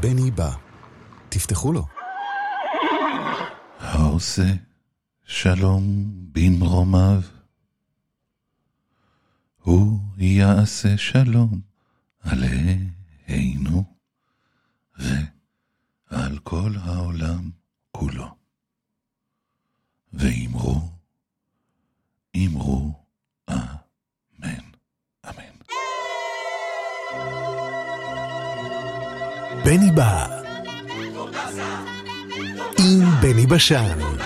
בני בא. תפתחו לו. העושה שלום במרומיו, הוא יעשה שלום עלינו ועל כל העולם כולו. ואמרו בני בא. עם בני בשן.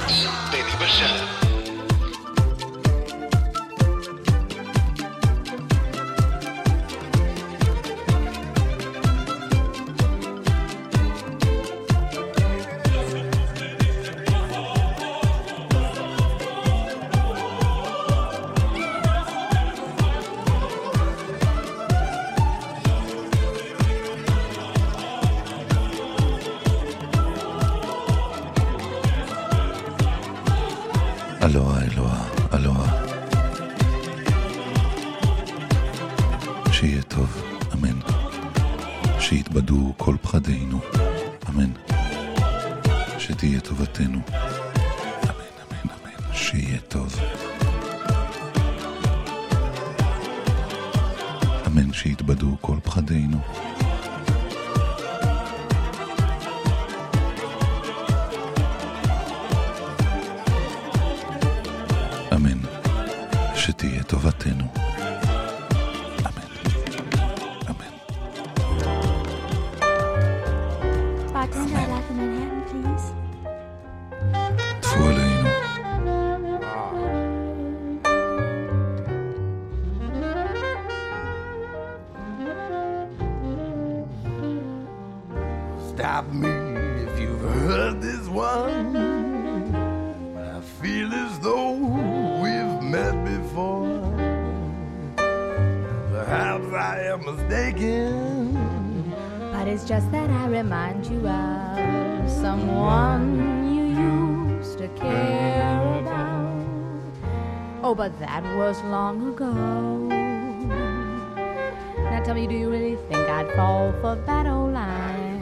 but that was long ago. Now tell me, do you really think I'd fall for that old line?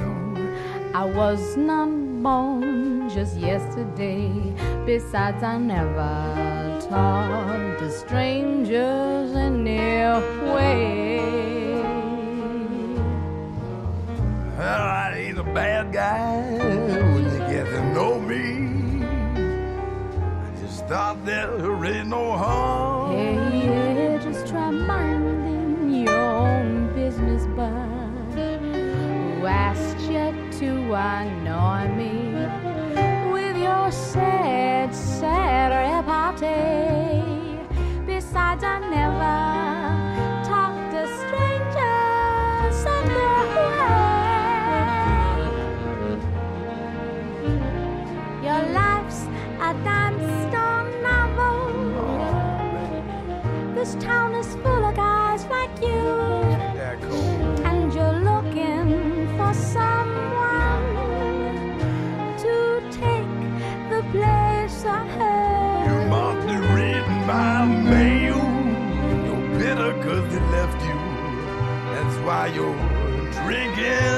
I was not born just yesterday. Besides, I never talk to strangers in their way. Well, I ain't a bad guy when you get to know me. I just thought that I really know Are you drinking?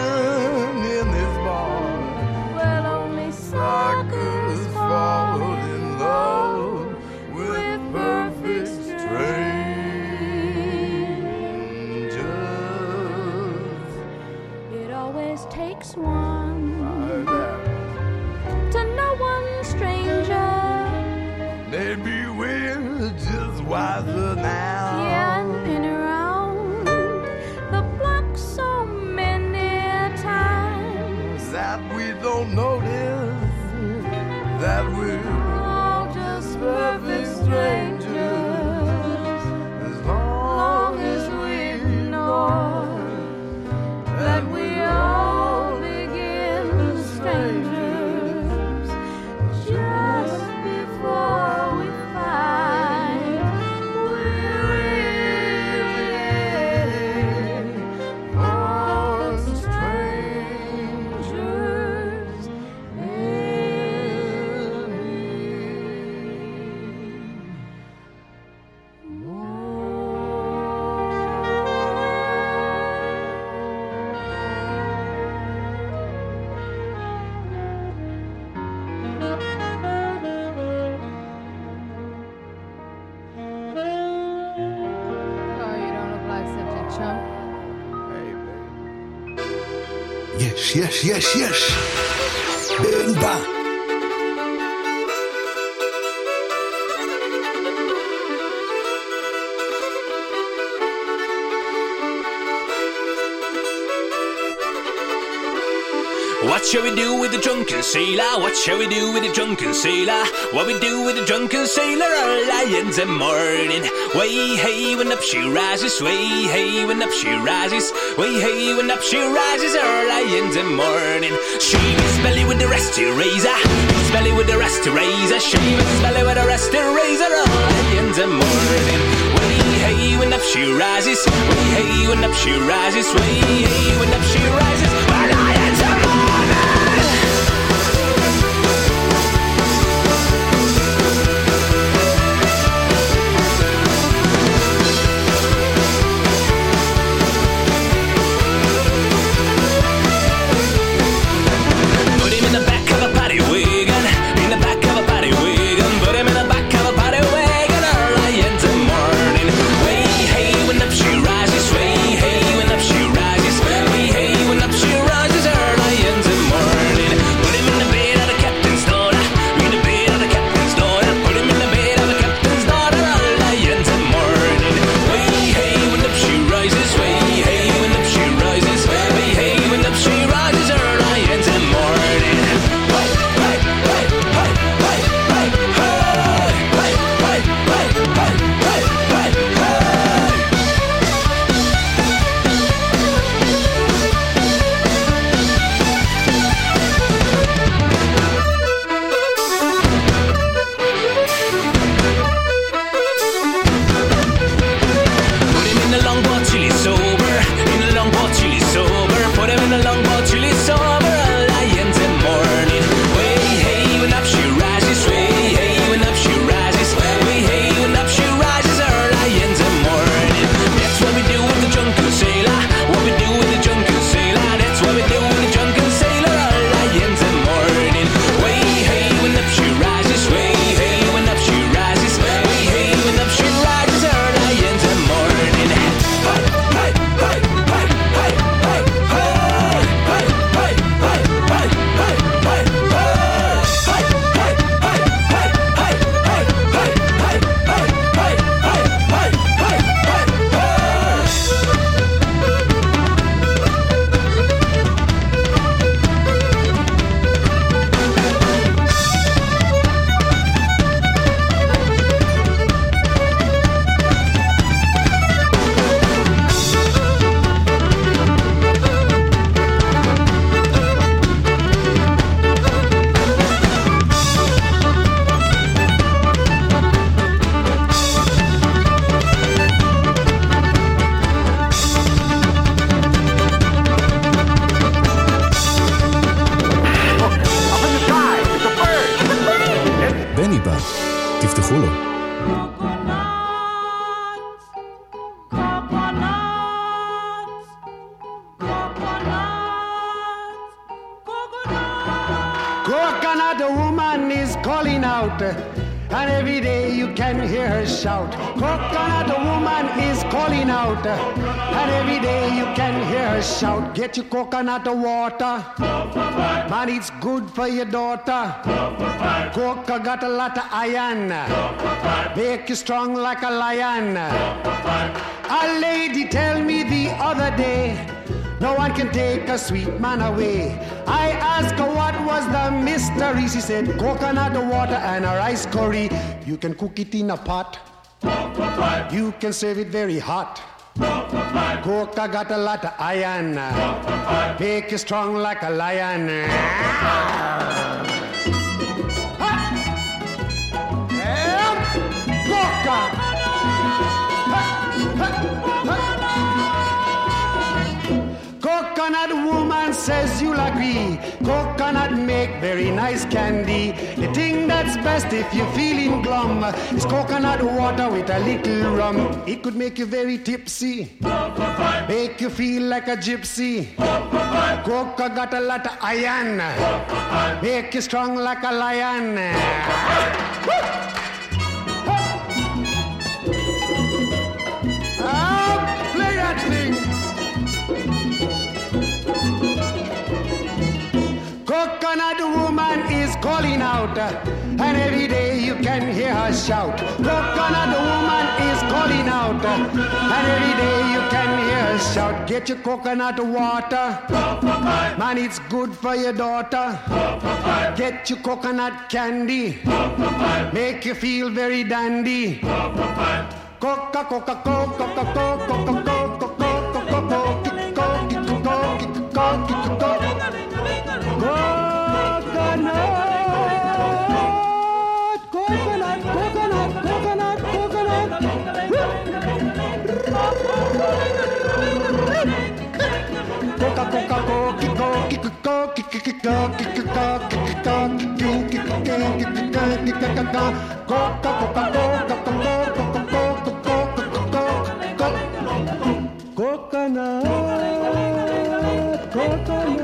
What shall we do with the drunken sailor? What shall we do with the drunken sailor? What we do with the drunken sailor? Our lions in morning. Way hey when up she rises. Way hey when up she rises. Way hey when up she rises. Our lions in morning. Shave his belly with the rusty razor. His belly with the rusty razor. Shave his belly with the rusty razor. Our lions in morning. Way hey when up she rises. Way hey when up she rises. Way hey when up she rises. Your coconut water, man, it's good for your daughter. Coca got a lot of iron, make you strong like a lion. A lady tell me the other day. No one can take a sweet man away. I asked her what was the mystery. She said coconut water and a rice curry. You can cook it in a pot. You can serve it very hot. Coca got a lot of iron. Make you strong like a lion. Yeah. Coca. Coconut woman says you'll agree. Coconut make very nice candy. The thing that's best if you're feeling glum is coconut water with a little rum. It could make you very tipsy, make you feel like a gypsy. Coca got a lot of iron, make you strong like a lion. Out, and every day you can hear her shout. Coconut woman is calling out, and every day you can hear her shout. Get your coconut water, man, it's good for your daughter. Get your coconut candy, make you feel very dandy. Coca, Coca, Coca, Coca, Coca, Coca, Coca, Coca, Coca, Coca, Coca, Coca, Coca, Coca, coconut, coconut.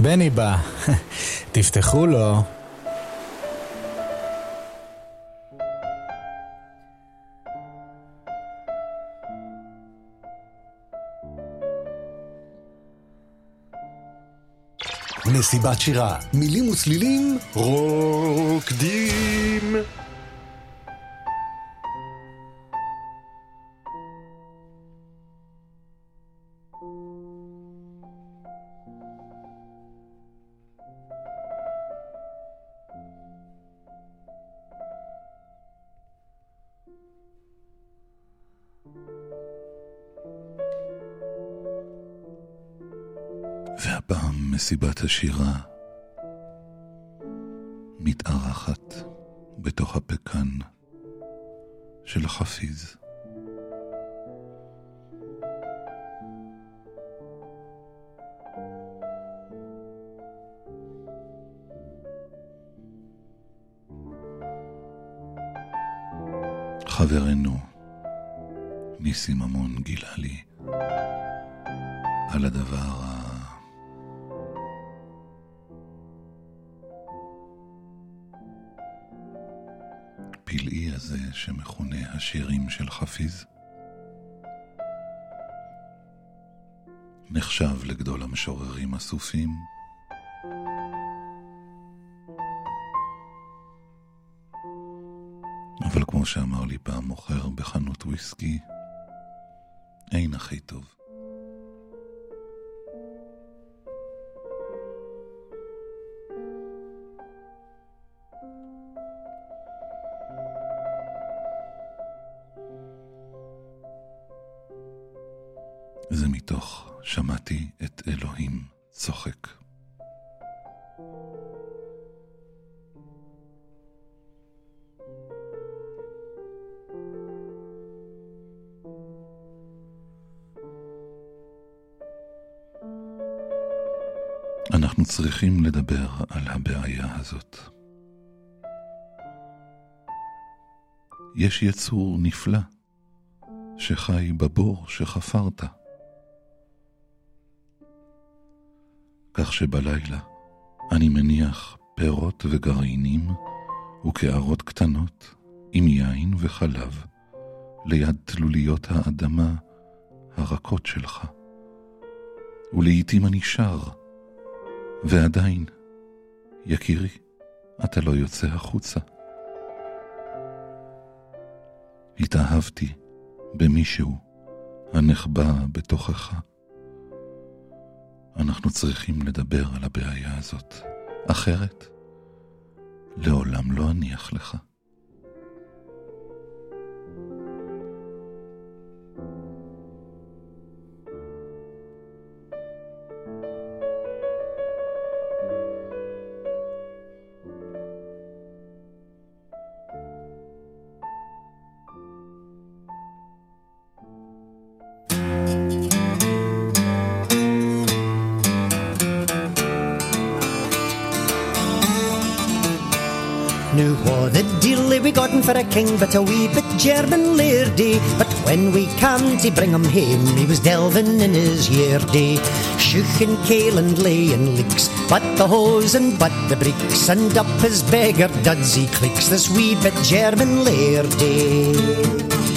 בני בא, תפתחו לו. מסיבת שירה, מילים וצלילים, רוקדים. מסיבת השירה מתארחת בתוך הפקן של חפיז. חברנו ניסים ממון גילה לי על הדבר ה... הפלאי הזה שמכונה השירים של חפיז. נחשב לגדול המשוררים הסופים. אבל כמו שאמר לי פעם מוכר בחנות וויסקי, אין הכי טוב. יצור נפלא שחי בבור שחפרת. כך שבלילה אני מניח פירות וגרעינים וקערות קטנות עם יין וחלב ליד תלוליות האדמה הרכות שלך. ולעיתים אני שר, ועדיין, יקירי, אתה לא יוצא החוצה. התאהבתי במישהו הנחבא בתוכך. אנחנו צריכים לדבר על הבעיה הזאת, אחרת לעולם לא אניח לך. King, but a wee bit German lairdy. But when we came to bring him home, he was delving in his yeardy. Shook and kale and laying leaks, but the hose and but the bricks, and up his beggar duds he clicks, this wee bit German lairdy.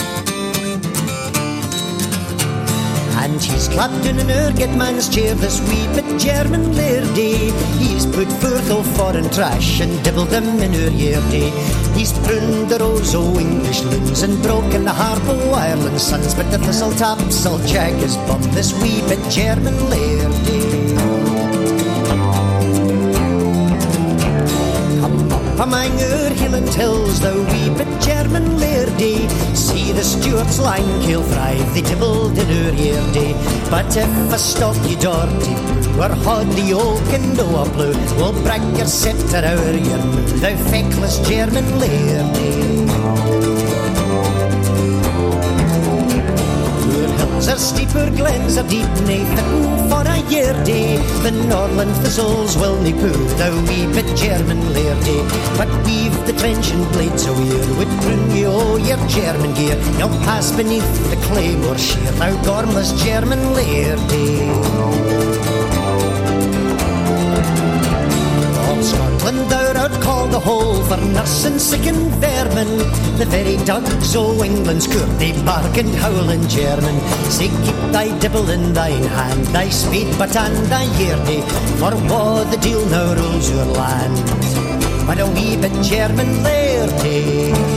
And he's clapped in an erget man's chair, this wee bit German lairdy. He's put forth all foreign trash and dibbled them in her yeardy. He's pruned the rose o' English loons and broken the harp o' Ireland sons, but the thistle taps will jag his bum, this wee bit German lairdy. Among her hill and hills, the wee bit German day. See the Stuarts line Kilbride, they tibbled in our year day. But if I stop you, Dorty, we're hod the old Kindoa blue. We'll bring your scepter our year, thou feckless German laird. Hills are steeper, glens are deep, Nathan for. The Norland thistles will nae poo, thou wee bit German lairdy. But we've the trenchant blades a weir, would prune you all your German gear. Now pass beneath the claymore sheer, thou gormless German lairdy. Nursing sick and vermin. The very dogs o' England's court they bark and howl in German. Say keep thy dibble in thine hand, thy speed but and thy yeardy. For what the deal now rules your land. But a wee bit German lairdy.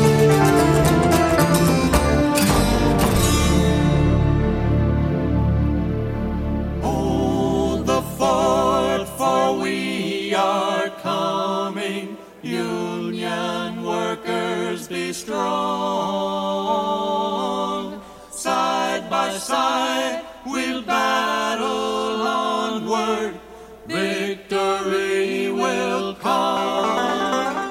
Side we'll battle onward. Victory will come.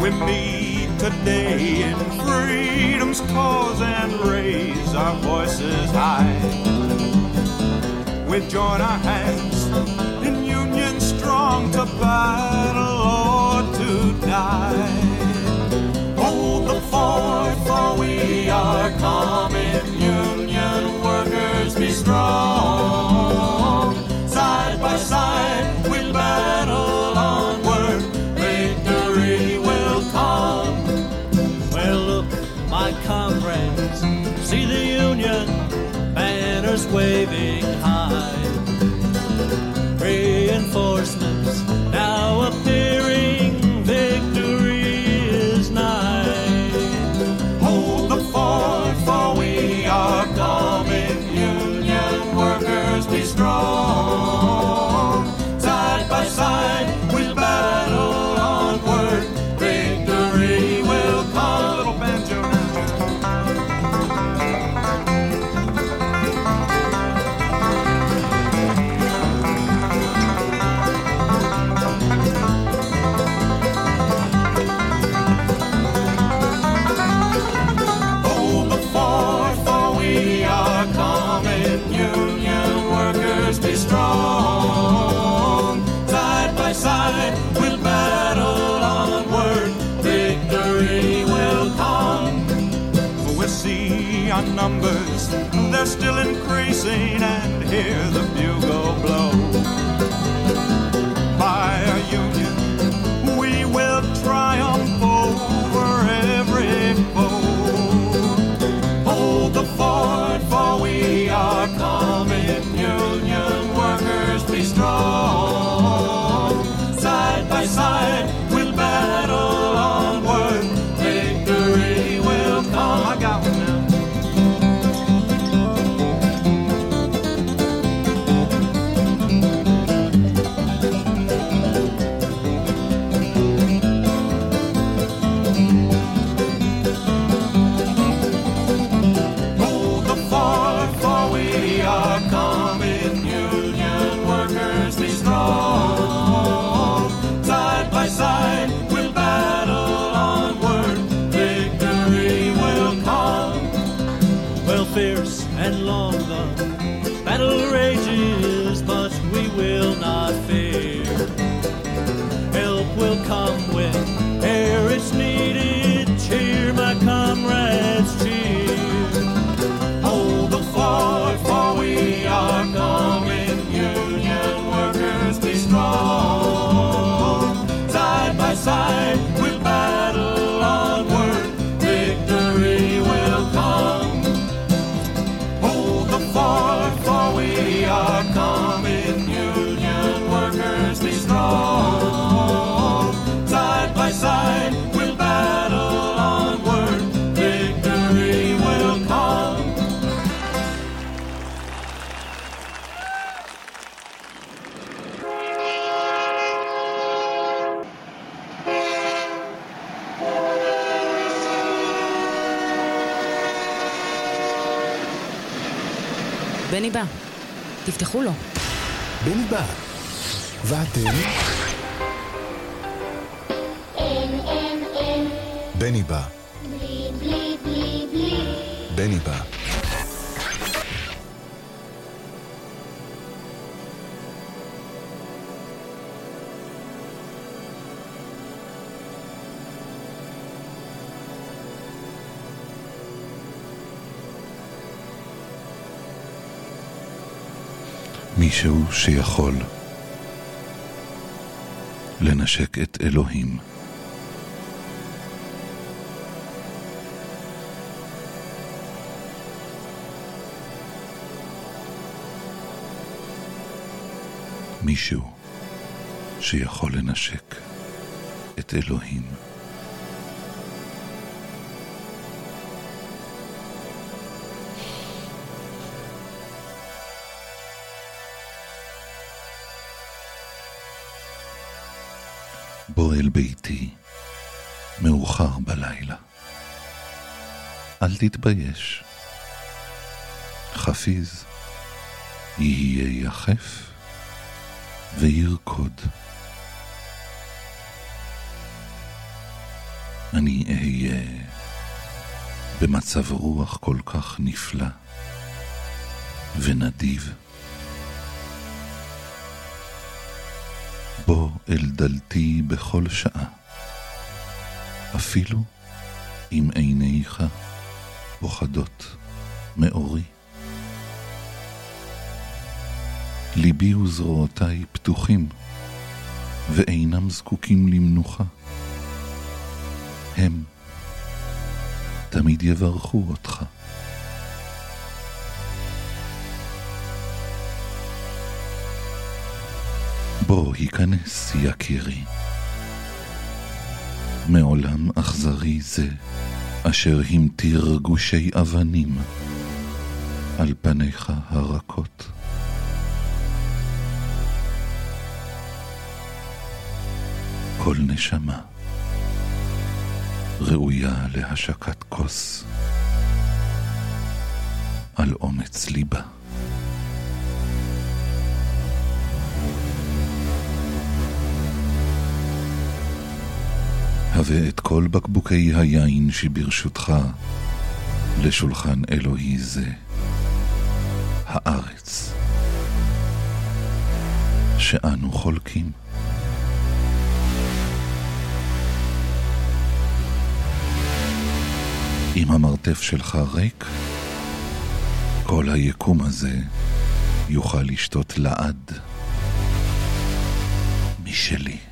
We meet today in freedom's cause and raise our voices high. We join our hands in union strong to battle Hold the fort, for we are common Union workers, be strong. Side by side, we'll battle onward. Victory will come. Well, look, my comrades, see the Union banners waving בני בא. ואתם? בני בא. בני בא. מישהו שיכול לנשק את אלוהים. מישהו שיכול לנשק את אלוהים. בוא אל ביתי, מאוחר בלילה. אל תתבייש. חפיז יהיה יחף וירקוד. אני אהיה במצב רוח כל כך נפלא ונדיב. בוא אל דלתי בכל שעה, אפילו אם עיניך פוחדות מאורי. ליבי וזרועותיי פתוחים, ואינם זקוקים למנוחה. הם תמיד יברכו אותך. בוא היכנס, יקירי. מעולם אכזרי זה, אשר המטיר גושי אבנים על פניך הרכות. כל נשמה ראויה להשקת כוס על אומץ ליבה. הבא את כל בקבוקי היין שברשותך לשולחן אלוהי זה, הארץ, שאנו חולקים. אם המרתף שלך ריק, כל היקום הזה יוכל לשתות לעד משלי.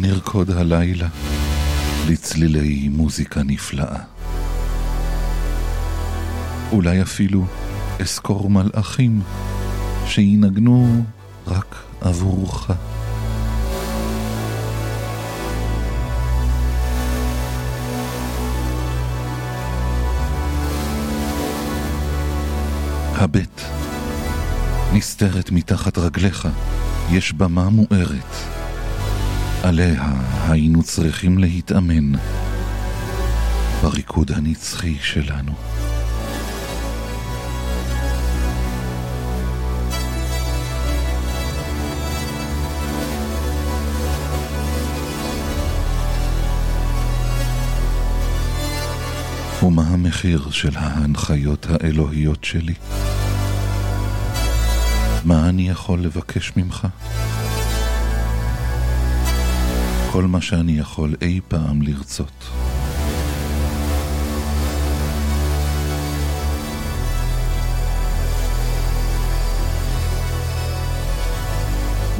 נרקוד הלילה לצלילי מוזיקה נפלאה. אולי אפילו אזכור מלאכים שינגנו רק עבורך. הבט נסתרת מתחת רגליך, יש במה מוארת. עליה היינו צריכים להתאמן בריקוד הנצחי שלנו. ומה המחיר של ההנחיות האלוהיות שלי? מה אני יכול לבקש ממך? כל מה שאני יכול אי פעם לרצות.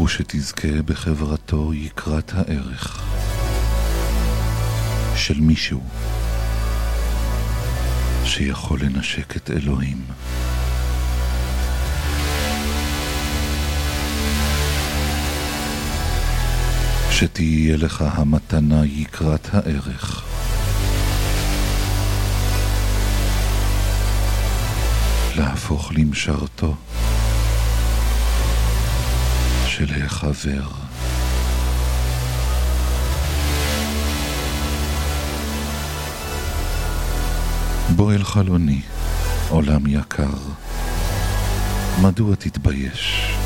ושתזכה בחברתו יקרת הערך של מישהו שיכול לנשק את אלוהים. שתהיה לך המתנה יקרת הערך. להפוך למשרתו של החבר. בוא אל חלוני, עולם יקר, מדוע תתבייש?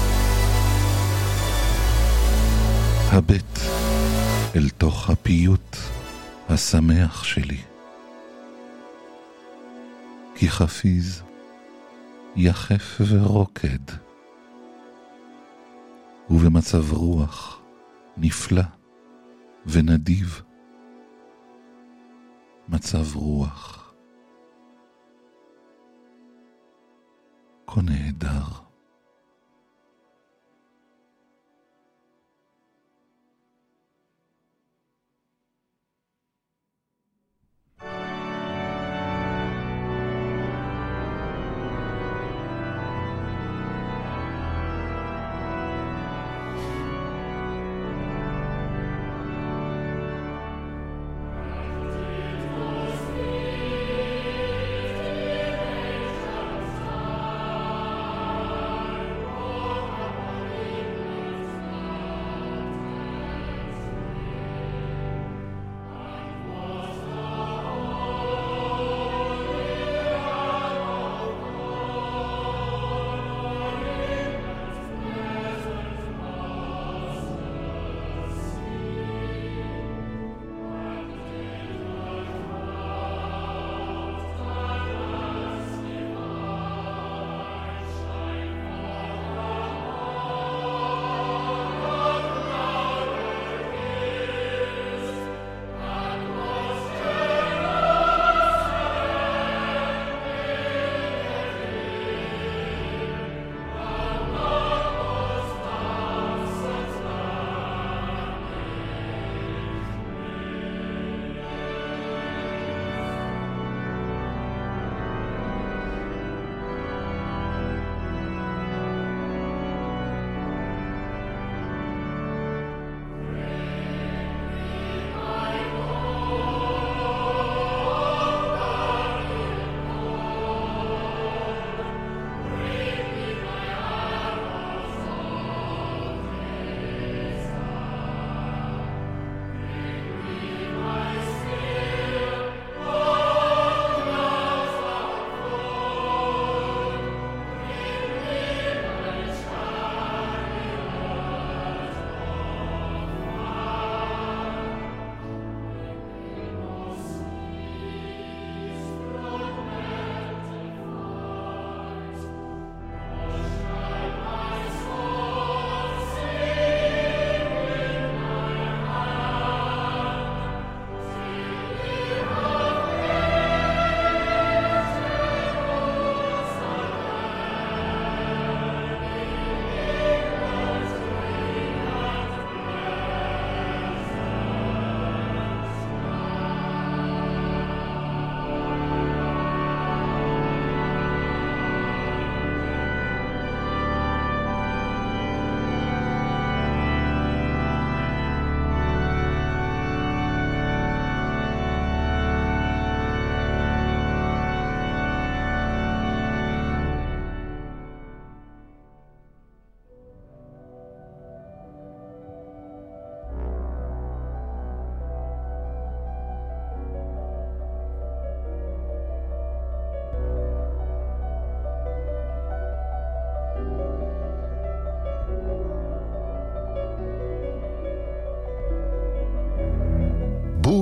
הבט אל תוך הפיוט השמח שלי. כי חפיז יחף ורוקד, ובמצב רוח נפלא ונדיב. מצב רוח כה נהדר.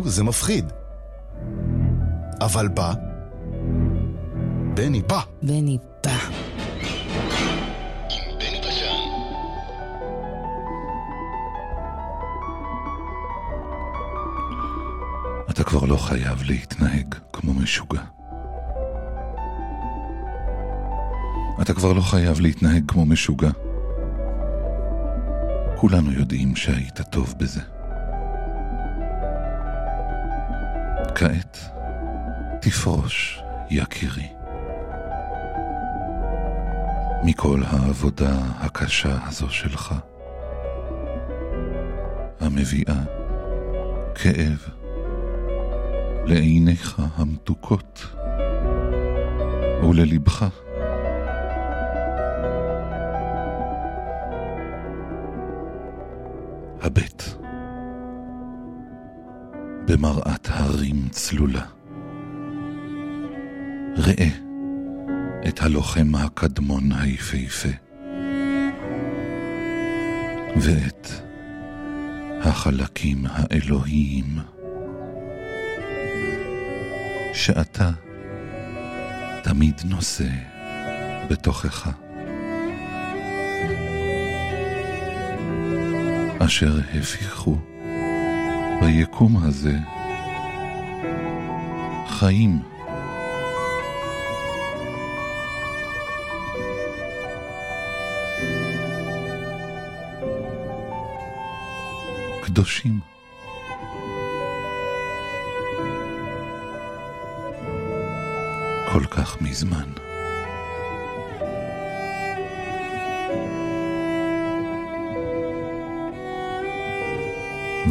זה מפחיד. אבל בא, בני בא. בני בא. אתה כבר לא חייב להתנהג כמו משוגע. אתה כבר לא חייב להתנהג כמו משוגע. כולנו יודעים שהיית טוב בזה. כעת, תפרוש, יקירי. מכל העבודה הקשה הזו שלך, המביאה כאב לעיניך המתוקות וללבך. הבט במראת הרים צלולה. ראה את הלוחם הקדמון היפהפה, ואת החלקים האלוהיים, שאתה תמיד נושא בתוכך. אשר הפיחו ביקום הזה חיים. קדושים. כל כך מזמן.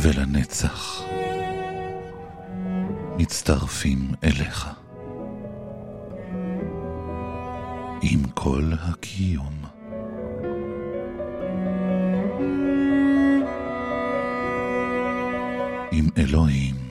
ולנצח מצטרפים אליך. עם כל הקיום. עם אלוהים.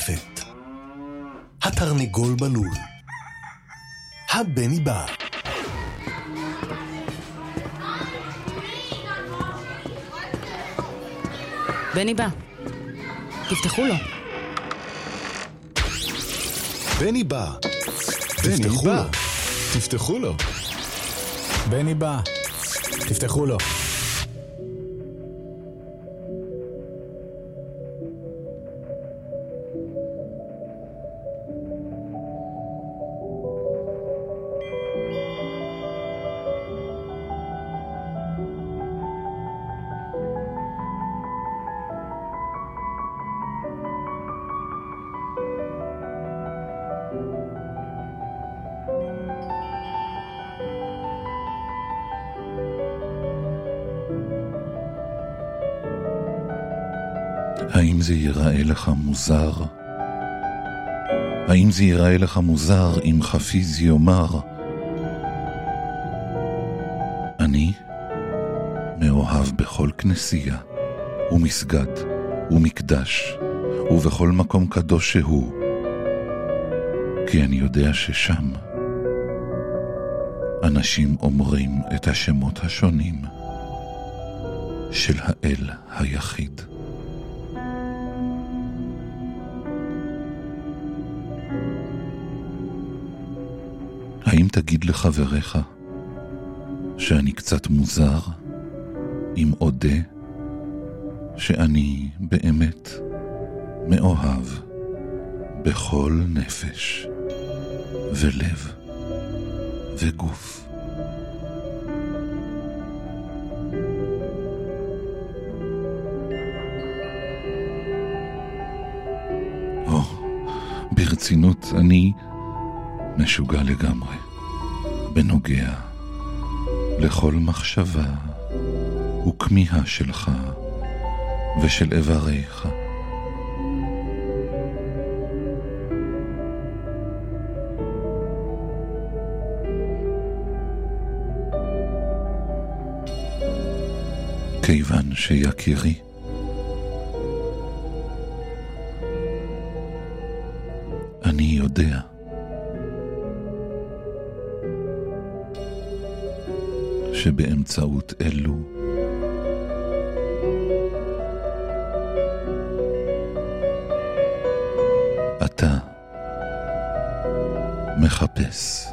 ברפת. התרנגול בלול. הבני בא. בני בא. תפתחו לו. בני בא. בני תפתחו בא. לו. תפתחו לו. בני בא. תפתחו לו. האם זה ייראה לך מוזר? האם זה ייראה לך מוזר אם חפיז יאמר אני מאוהב בכל כנסייה ומסגד ומקדש ובכל מקום קדוש שהוא כי אני יודע ששם אנשים אומרים את השמות השונים של האל היחיד. תגיד לחבריך שאני קצת מוזר אם אודה שאני באמת מאוהב בכל נפש ולב וגוף? או, ברצינות, אני משוגע לגמרי, בנוגע לכל מחשבה וכמיהה שלך ושל איבריך. כיוון שיקירי, אני יודע שבאמצעות אלו. אתה מחפש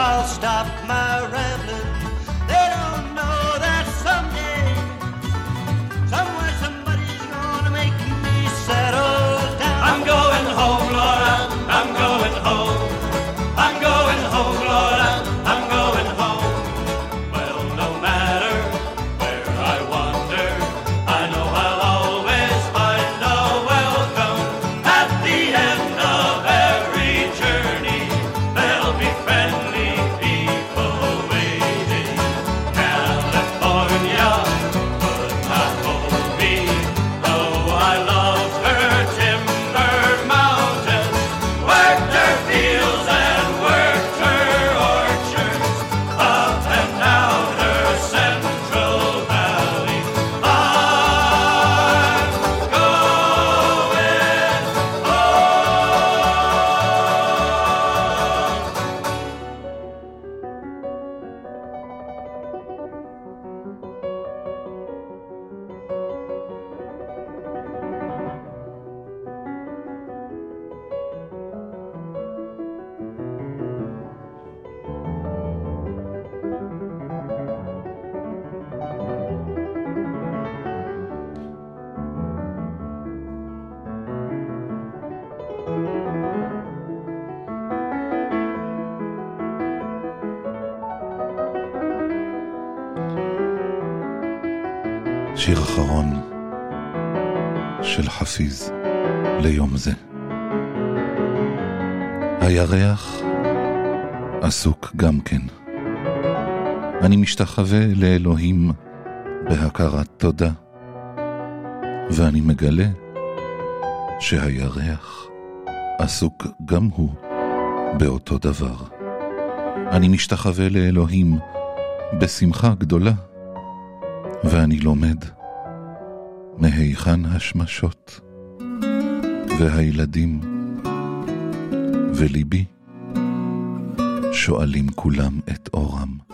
I'll stop my rambling. אני משתחווה לאלוהים בהכרת תודה, ואני מגלה שהירח עסוק גם הוא באותו דבר. אני משתחווה לאלוהים בשמחה גדולה, ואני לומד מהיכן השמשות והילדים וליבי שואלים כולם את אורם.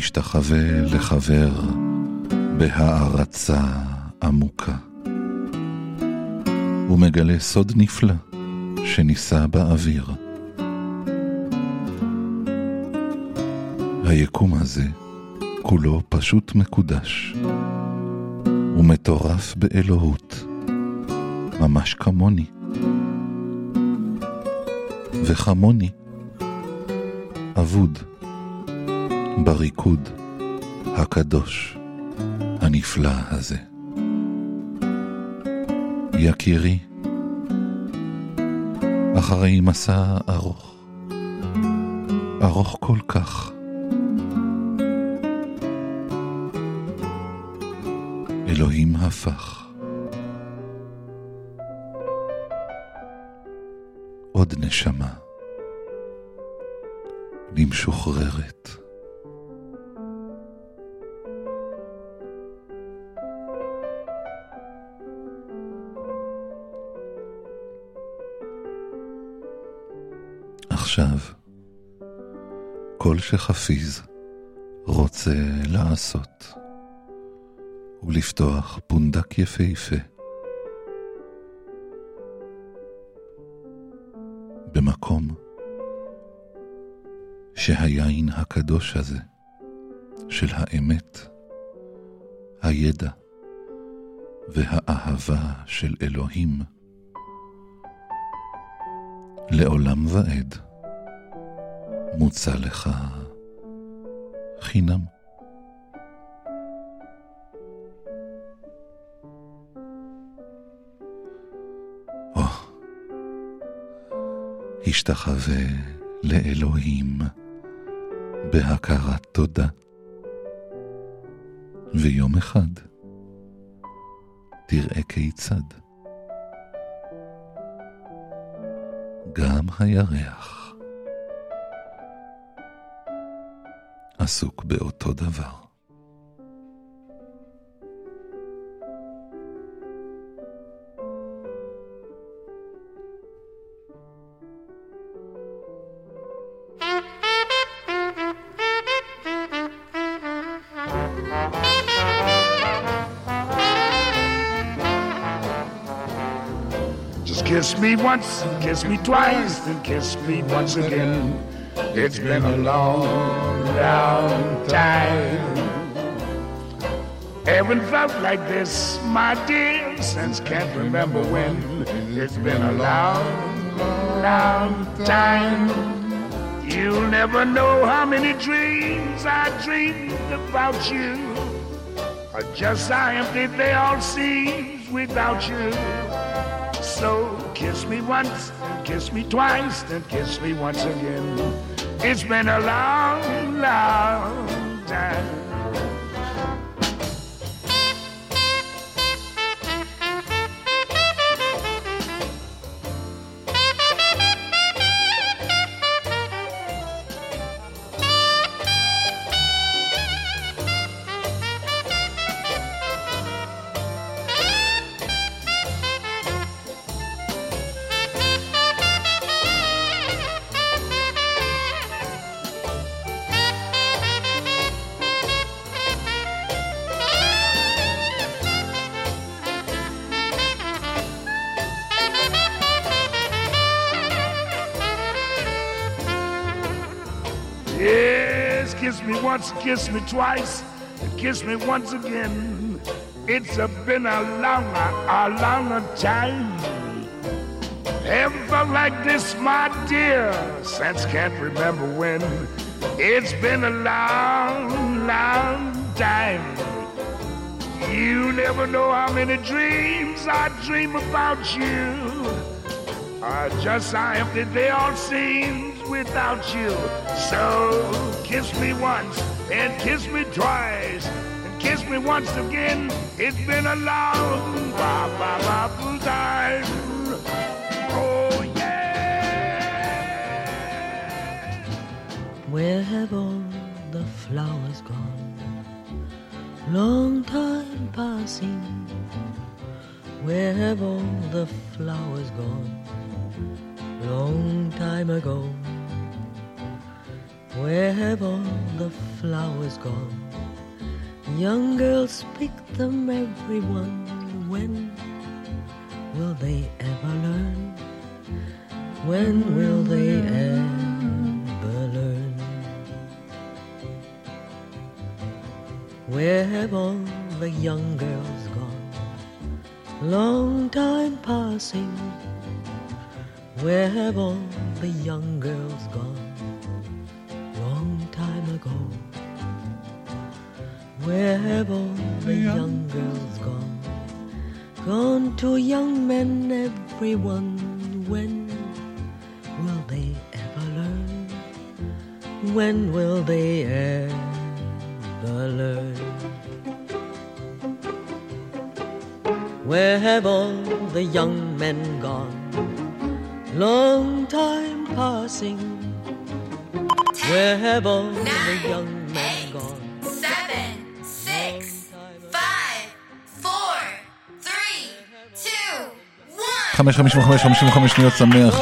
משתחווה לחבר בהערצה עמוקה. הוא מגלה סוד נפלא שנישא באוויר. היקום הזה כולו פשוט מקודש ומטורף באלוהות, ממש כמוני. וכמוני, אבוד. בריקוד הקדוש הנפלא הזה. יקירי, אחרי מסע ארוך, ארוך כל כך, אלוהים הפך. עוד נשמה, למשוחררת. כל שחפיז רוצה לעשות, ולפתוח פונדק יפהפה. במקום שהיין הקדוש הזה, של האמת, הידע והאהבה של אלוהים, לעולם ועד. מוצע לך חינם. או, השתחווה לאלוהים בהכרת תודה. ויום אחד תראה כיצד גם הירח עסוק באותו דבר. Just kiss me once, kiss me twice, and kiss me once again. It's been a long, long time. Haven't felt like this, my dear, since can't remember when. It's been a long, long time. You'll never know how many dreams I dreamed about you. Or just how empty they all seem without you. So kiss me once, and kiss me twice, and kiss me once again. It's been a long, long time. Once, kiss me twice, and kiss me once again. It's a been a long, a long time. Haven't felt like this, my dear, since can't remember when. It's been a long, long time. You never know how many dreams I dream about you. Uh, just how empty they all seem without you. So kiss me once and kiss me twice and kiss me once again. It's been a long ba, ba, ba, time. Oh yeah. Where have all the flowers gone? Long time passing. Where have all the flowers gone? Long time ago. Where have all the flowers gone? Young girls pick them, everyone. When will they ever learn? When will they ever learn? Where have all the young girls gone? Long time passing. Where have all the young girls gone? Where have all the young girls gone? Gone to young men, everyone. When will they ever learn? When will they ever learn? Where have all the young men gone? Long time passing. Where have all the young חמש, חמישים וחמש, חמישים וחמש שניות שמח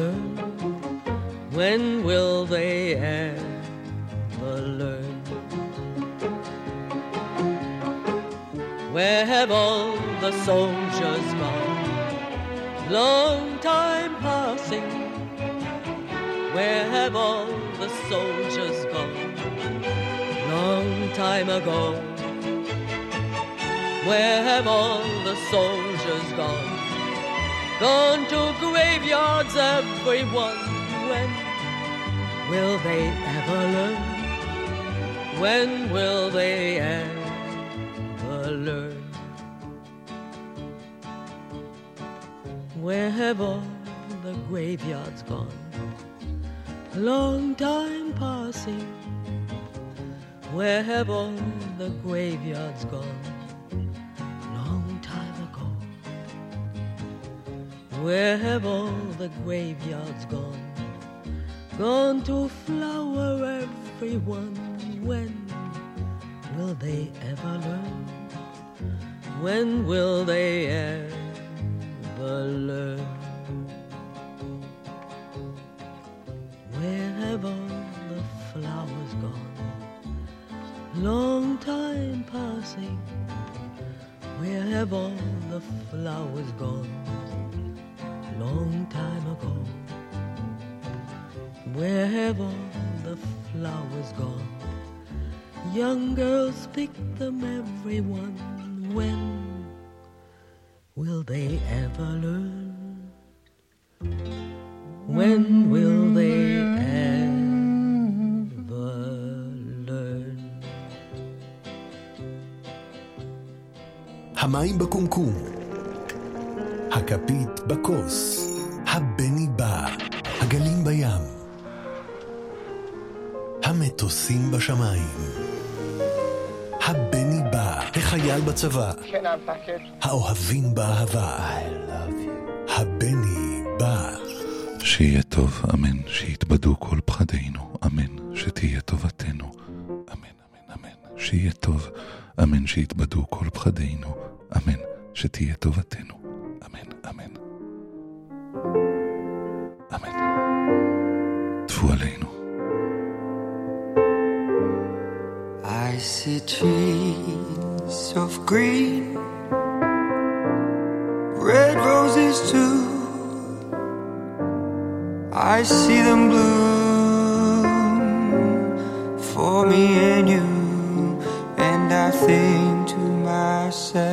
learn? When will they ever learn? Where have all the soldiers gone? long time passing. Where have all the soldiers gone? Long time ago. Where have all the soldiers gone? Gone to graveyards, everyone. When will they ever learn? When will they ever learn? Where have all the graveyards gone? Long time passing. Where have all the graveyards gone? Where have all the graveyards gone? Gone to flower everyone. When will they ever learn? When will they ever learn? Where have all the flowers gone? Long time passing. Where have all the flowers gone? Long time ago. Where have all the flowers gone? Young girls pick them, everyone. When will they ever learn? When will they ever learn? המים בקומקום, הכפית בכוס, הבני בא, הגלים בים, המטוסים בשמיים, הבני בא, החייל בצבא, האוהבים באהבה, הבני בא. שיהיה טוב, אמן, שיתבדו כל פחדינו, אמן, שתהיה טובתנו, אמן, אמן, אמן, שיהיה טוב, אמן, שיתבדו כל פחדינו, אמן, שתהיה טובתנו, I see trees of green, red roses too. I see them bloom for me and you, and I think to myself.